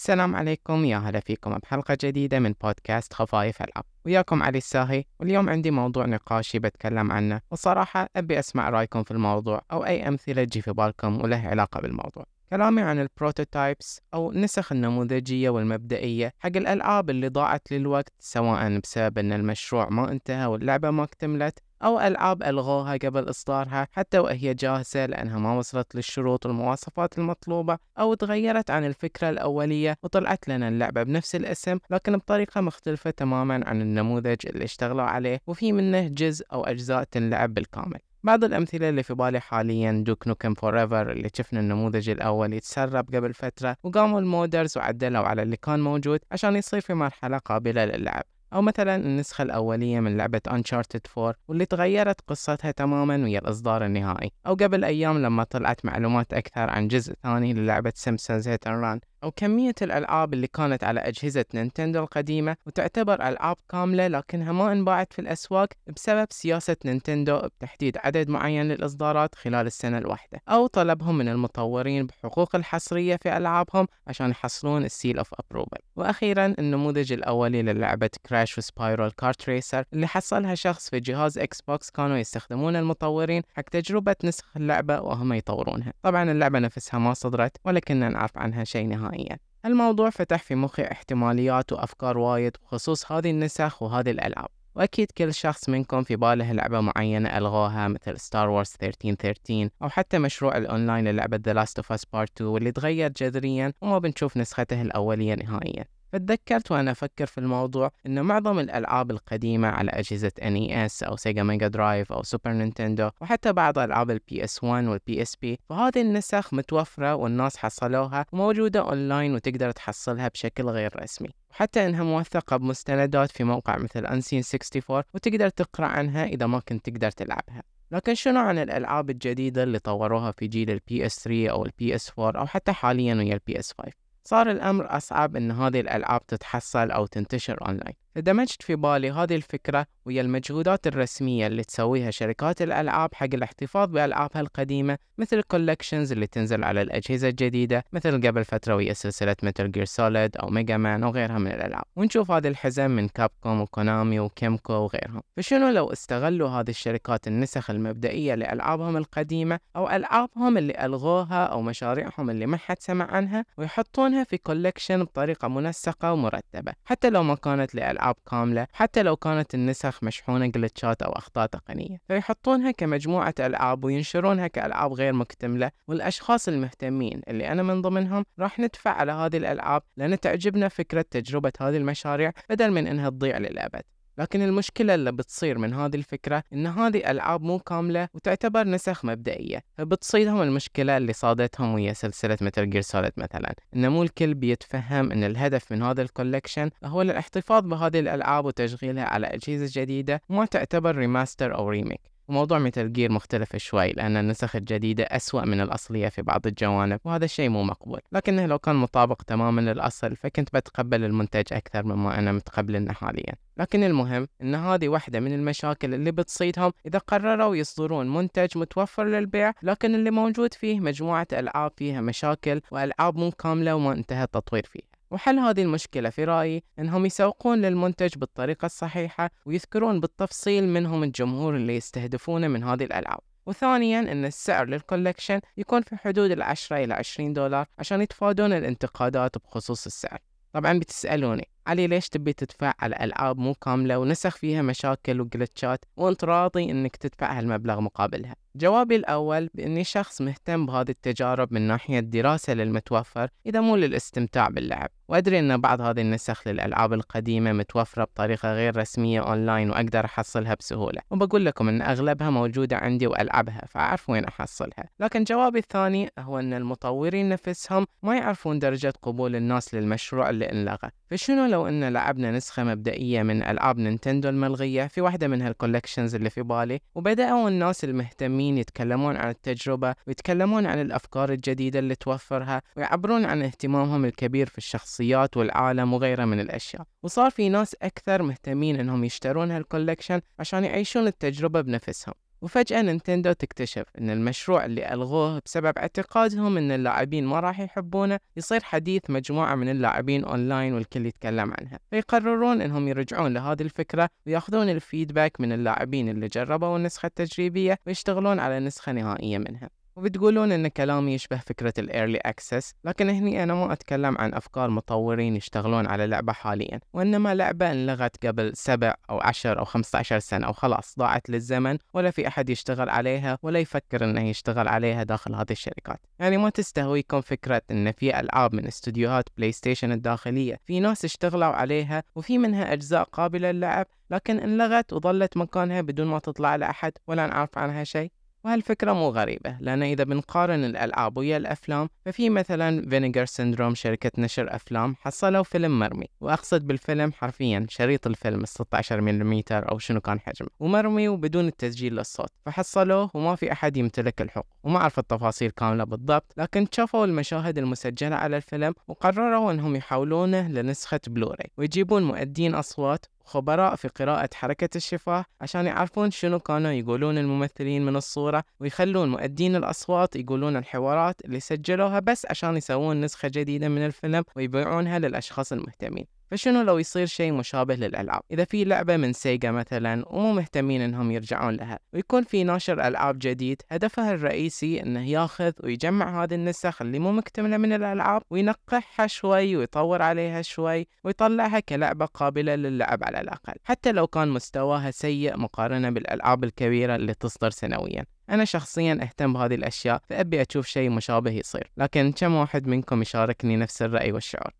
السلام عليكم يا هلا فيكم بحلقة جديدة من بودكاست خفايف ألعاب وياكم علي الساهي واليوم عندي موضوع نقاشي بتكلم عنه. والصراحة أبي أسمع رأيكم في الموضوع أو أي أمثلة تجي في بالكم وله علاقة بالموضوع. كلامي عن ال prototypes أو النسخ النموذجية والمبدئية حق الألعاب اللي ضاعت للوقت سواء بسبب أن المشروع ما انتهى واللعبة ما اكتملت أو ألعاب ألغوها قبل إصدارها حتى وهي جاهزة لأنها ما وصلت للشروط والمواصفات المطلوبة أو تغيرت عن الفكرة الأولية وطلعت لنا اللعبة بنفس الاسم لكن بطريقة مختلفة تماما عن النموذج اللي اشتغلوا عليه وفي منه جزء أو أجزاء تنلعب بالكامل. بعض الأمثلة اللي في بالي حاليا دوك نوكم فوريفر اللي شفنا النموذج الأول يتسرب قبل فترة وقاموا ال modders وعدلوا على اللي كان موجود عشان يصير في مرحلة قابلة للعب. أو مثلا النسخة الأولية من لعبة Uncharted 4 واللي تغيرت قصتها تماما ويا الإصدار النهائي. أو قبل أيام لما طلعت معلومات أكثر عن جزء ثاني للعبة Simpsons Hit and Run. أو كمية الألعاب اللي كانت على أجهزة نينتندو القديمة وتعتبر ألعاب كاملة لكنها ما انباعت في الأسواق بسبب سياسة نينتندو بتحديد عدد معين للإصدارات خلال السنة الواحدة أو طلبهم من المطورين بحقوق الحصرية في ألعابهم عشان يحصلون ال seal of approval وأخيرا النموذج الأولي للعبة كراش وسبايرال كارت ريسر اللي حصلها شخص في جهاز إكس بوكس كانوا يستخدمون المطورين حق تجربة نسخ اللعبة وهم يطورونها. طبعا اللعبة نفسها ما صدرت ولا كنا نعرف عنها شيء نهائي. نهائيا. الموضوع فتح في مخي احتماليات وأفكار وايد بخصوص هذه النسخ وهذه الألعاب. وأكيد كل شخص منكم في باله لعبة معينة ألغوها مثل ستار وورز 1313 أو حتى مشروع الأونلاين للعبة The Last of Us Part 2 واللي تغير جذريا وما بنشوف نسخته الأولية نهائيا. فتذكرت وأنا أفكر في الموضوع أن معظم الألعاب القديمة على أجهزة NES أو سيجا ميجا درايف أو سوبر نينتندو وحتى بعض ألعاب ال PS1 وال PSP فهذه النسخ متوفرة والناس حصلوها وموجودة أونلاين وتقدر تحصلها بشكل غير رسمي. وحتى إنها موثقة بمستندات في موقع مثل Unseen 64 وتقدر تقرأ عنها إذا ما كنت تقدر تلعبها. لكن شنو عن الألعاب الجديدة اللي طوروها في جيل ال PS3 أو ال PS4 أو حتى حاليا ويا ال PS5 صار الأمر أصعب إن هذه الألعاب تتحصل أو تنتشر أونلاين فدمجت في بالي هذه الفكرة ويا المجهودات الرسمية اللي تسويها شركات الألعاب حق الاحتفاظ بألعابها القديمة مثل ال collections اللي تنزل على الأجهزة الجديدة مثل قبل فترة ويا سلسلة متل جير سوليد أو ميجا مان وغيرها من الألعاب. ونشوف هذه الحزم من كابكوم وكونامي وكيمكو وغيرهم. فشنو لو استغلوا هذه الشركات النسخ المبدئية لألعابهم القديمة أو ألعابهم اللي ألغوها أو مشاريعهم اللي ما حد سمع عنها ويحطونها في collection بطريقة منسقة ومرتبة حتى لو ما كانت لألعاب ألعاب كاملة حتى لو كانت النسخ مشحونة glitch ات أو أخطاء تقنية. فيحطونها كمجموعة ألعاب وينشرونها كألعاب غير مكتملة والأشخاص المهتمين اللي أنا من ضمنهم راح ندفع على هذه الألعاب لأن تعجبنا فكرة تجربة هذه المشاريع بدل من إنها تضيع للأبد. لكن المشكلة اللي بتصير من هذه الفكرة إن هذه ألعاب مو كاملة وتعتبر نسخ مبدئية فبتصيدهم المشكلة اللي صادتهم ويا سلسلة متل جير سوليد مثلا. إن مو الكل بيتفهم إن الهدف من هذا ال collection هو الاحتفاظ بهذه الألعاب وتشغيلها على أجهزة جديدة وما تعتبر remaster أو remake وموضوع ميتال جير مختلف شوي لأن النسخ الجديدة أسوأ من الأصلية في بعض الجوانب وهذا الشيء مو مقبول. لكنه لو كان مطابق تماما للأصل فكنت بتقبل المنتج أكثر مما أنا متقبل حاليا. لكن المهم إن هذه واحدة من المشاكل اللي بتصيدهم إذا قرروا يصدرون منتج متوفر للبيع لكن اللي موجود فيه مجموعة ألعاب فيها مشاكل وألعاب مو كاملة وما انتهى التطوير فيها وحل هذه المشكلة في رأيي أنهم يسوقون للمنتج بالطريقة الصحيحة ويذكرون بالتفصيل منهم الجمهور اللي يستهدفونه من هذه الألعاب. وثانيا أن السعر لل collection يكون في حدود العشرة إلى عشرين دولار عشان يتفادون الانتقادات بخصوص السعر. طبعا بتسألوني علي ليش تبي تدفع على ألعاب مو كاملة ونسخ فيها مشاكل و glitch ات وأنت راضي إنك تدفع هالمبلغ مقابلها؟ جوابي الأول بإني شخص مهتم بهذه التجارب من ناحية دراسة للمتوفر إذا مو للاستمتاع باللعب. وأدري أن بعض هذه النسخ للألعاب القديمة متوفرة بطريقة غير رسمية أونلاين وأقدر أحصلها بسهولة. وبقول لكم أن أغلبها موجودة عندي وألعبها فأعرف وين أحصلها. لكن جوابي الثاني هو أن المطورين نفسهم ما يعرفون درجة قبول الناس للمشروع اللي انلغى. فشنو لو أن لعبنا نسخة مبدئية من ألعاب نينتندو الملغية في واحدة من هال collections اللي في بالي وبدأوا الناس المهتمين يتكلمون عن التجربة ويتكلمون عن الأفكار الجديدة اللي توفرها ويعبرون عن اهتمامهم الكبير في الشخصيات والعالم وغيرها من الأشياء. وصار في ناس أكثر مهتمين إنهم يشترون هال collection عشان يعيشون التجربة بنفسهم. وفجأة نينتندو تكتشف أن المشروع اللي ألغوه بسبب اعتقادهم أن اللاعبين ما راح يحبونه يصير حديث مجموعة من اللاعبين أونلاين والكل يتكلم عنها. فيقررون أنهم يرجعون لهذه الفكرة ويأخذون ال feedback من اللاعبين اللي جربوا النسخة التجريبية ويشتغلون على نسخة نهائية منها. وبتقولون إن كلامي يشبه فكرة ال early access لكن هني أنا ما أتكلم عن أفكار مطورين يشتغلون على لعبة حاليا وإنما لعبة انلغت قبل سبع أو عشر أو خمسة عشر سنة وخلاص ضاعت للزمن ولا في أحد يشتغل عليها ولا يفكر إنه يشتغل عليها داخل هذه الشركات. يعني ما تستهويكم فكرة إن في ألعاب من استوديوهات بلاي ستيشن الداخلية في ناس اشتغلوا عليها وفي منها أجزاء قابلة للعب لكن انلغت وظلت مكانها بدون ما تطلع لأحد ولا نعرف عنها شيء. وهالفكرة مو غريبة لأن إذا بنقارن الألعاب ويا الأفلام ففي مثلا فينيغر سيندروم شركة نشر أفلام حصلوا فيلم مرمي وأقصد بالفيلم حرفيا شريط الفيلم 16 ملم أو شنو كان حجمه. ومرمي وبدون التسجيل للصوت فحصلوه وما في أحد يمتلك الحق وما أعرف التفاصيل كاملة بالضبط لكن شافوا المشاهد المسجلة على الفيلم وقرروا أنهم يحولونه لنسخة بلوراي ويجيبون مؤدين أصوات خبراء في قراءة حركة الشفاه عشان يعرفون شنو كانوا يقولون الممثلين من الصورة ويخلون مؤدين الأصوات يقولون الحوارات اللي سجلوها بس عشان يسوون نسخة جديدة من الفيلم ويبيعونها للأشخاص المهتمين. فشنو لو يصير شيء مشابه للألعاب؟ إذا في لعبة من سيجا مثلا ومو مهتمين إنهم يرجعون لها ويكون في ناشر ألعاب جديد هدفها الرئيسي إنه ياخذ ويجمع هذه النسخ اللي مو مكتملة من الألعاب وينقحها شوي ويطور عليها شوي ويطلعها كلعبة قابلة للعب على الأقل حتى لو كان مستواها سيء مقارنة بالألعاب الكبيرة اللي تصدر سنويا. أنا شخصيا أهتم بهذه الأشياء فأبي أشوف شيء مشابه يصير لكن كم واحد منكم يشاركني نفس الرأي والشعور؟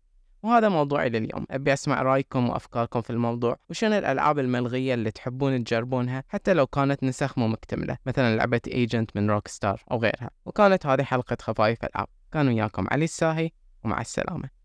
وهذا موضوعي لليوم. أبي أسمع رأيكم وأفكاركم في الموضوع وشنو الألعاب الملغية اللي تحبون تجربونها حتى لو كانت نسخ مو مكتملة مثلا لعبة ايجنت من روك ستار أو غيرها. وكانت هذه حلقة خفايف ألعاب. كان وياكم علي الساهي ومع السلامة.